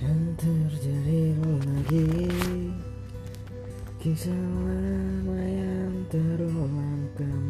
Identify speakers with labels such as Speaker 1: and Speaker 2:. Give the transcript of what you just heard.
Speaker 1: Dan terjadi lagi Kisah lama yang terulang kembali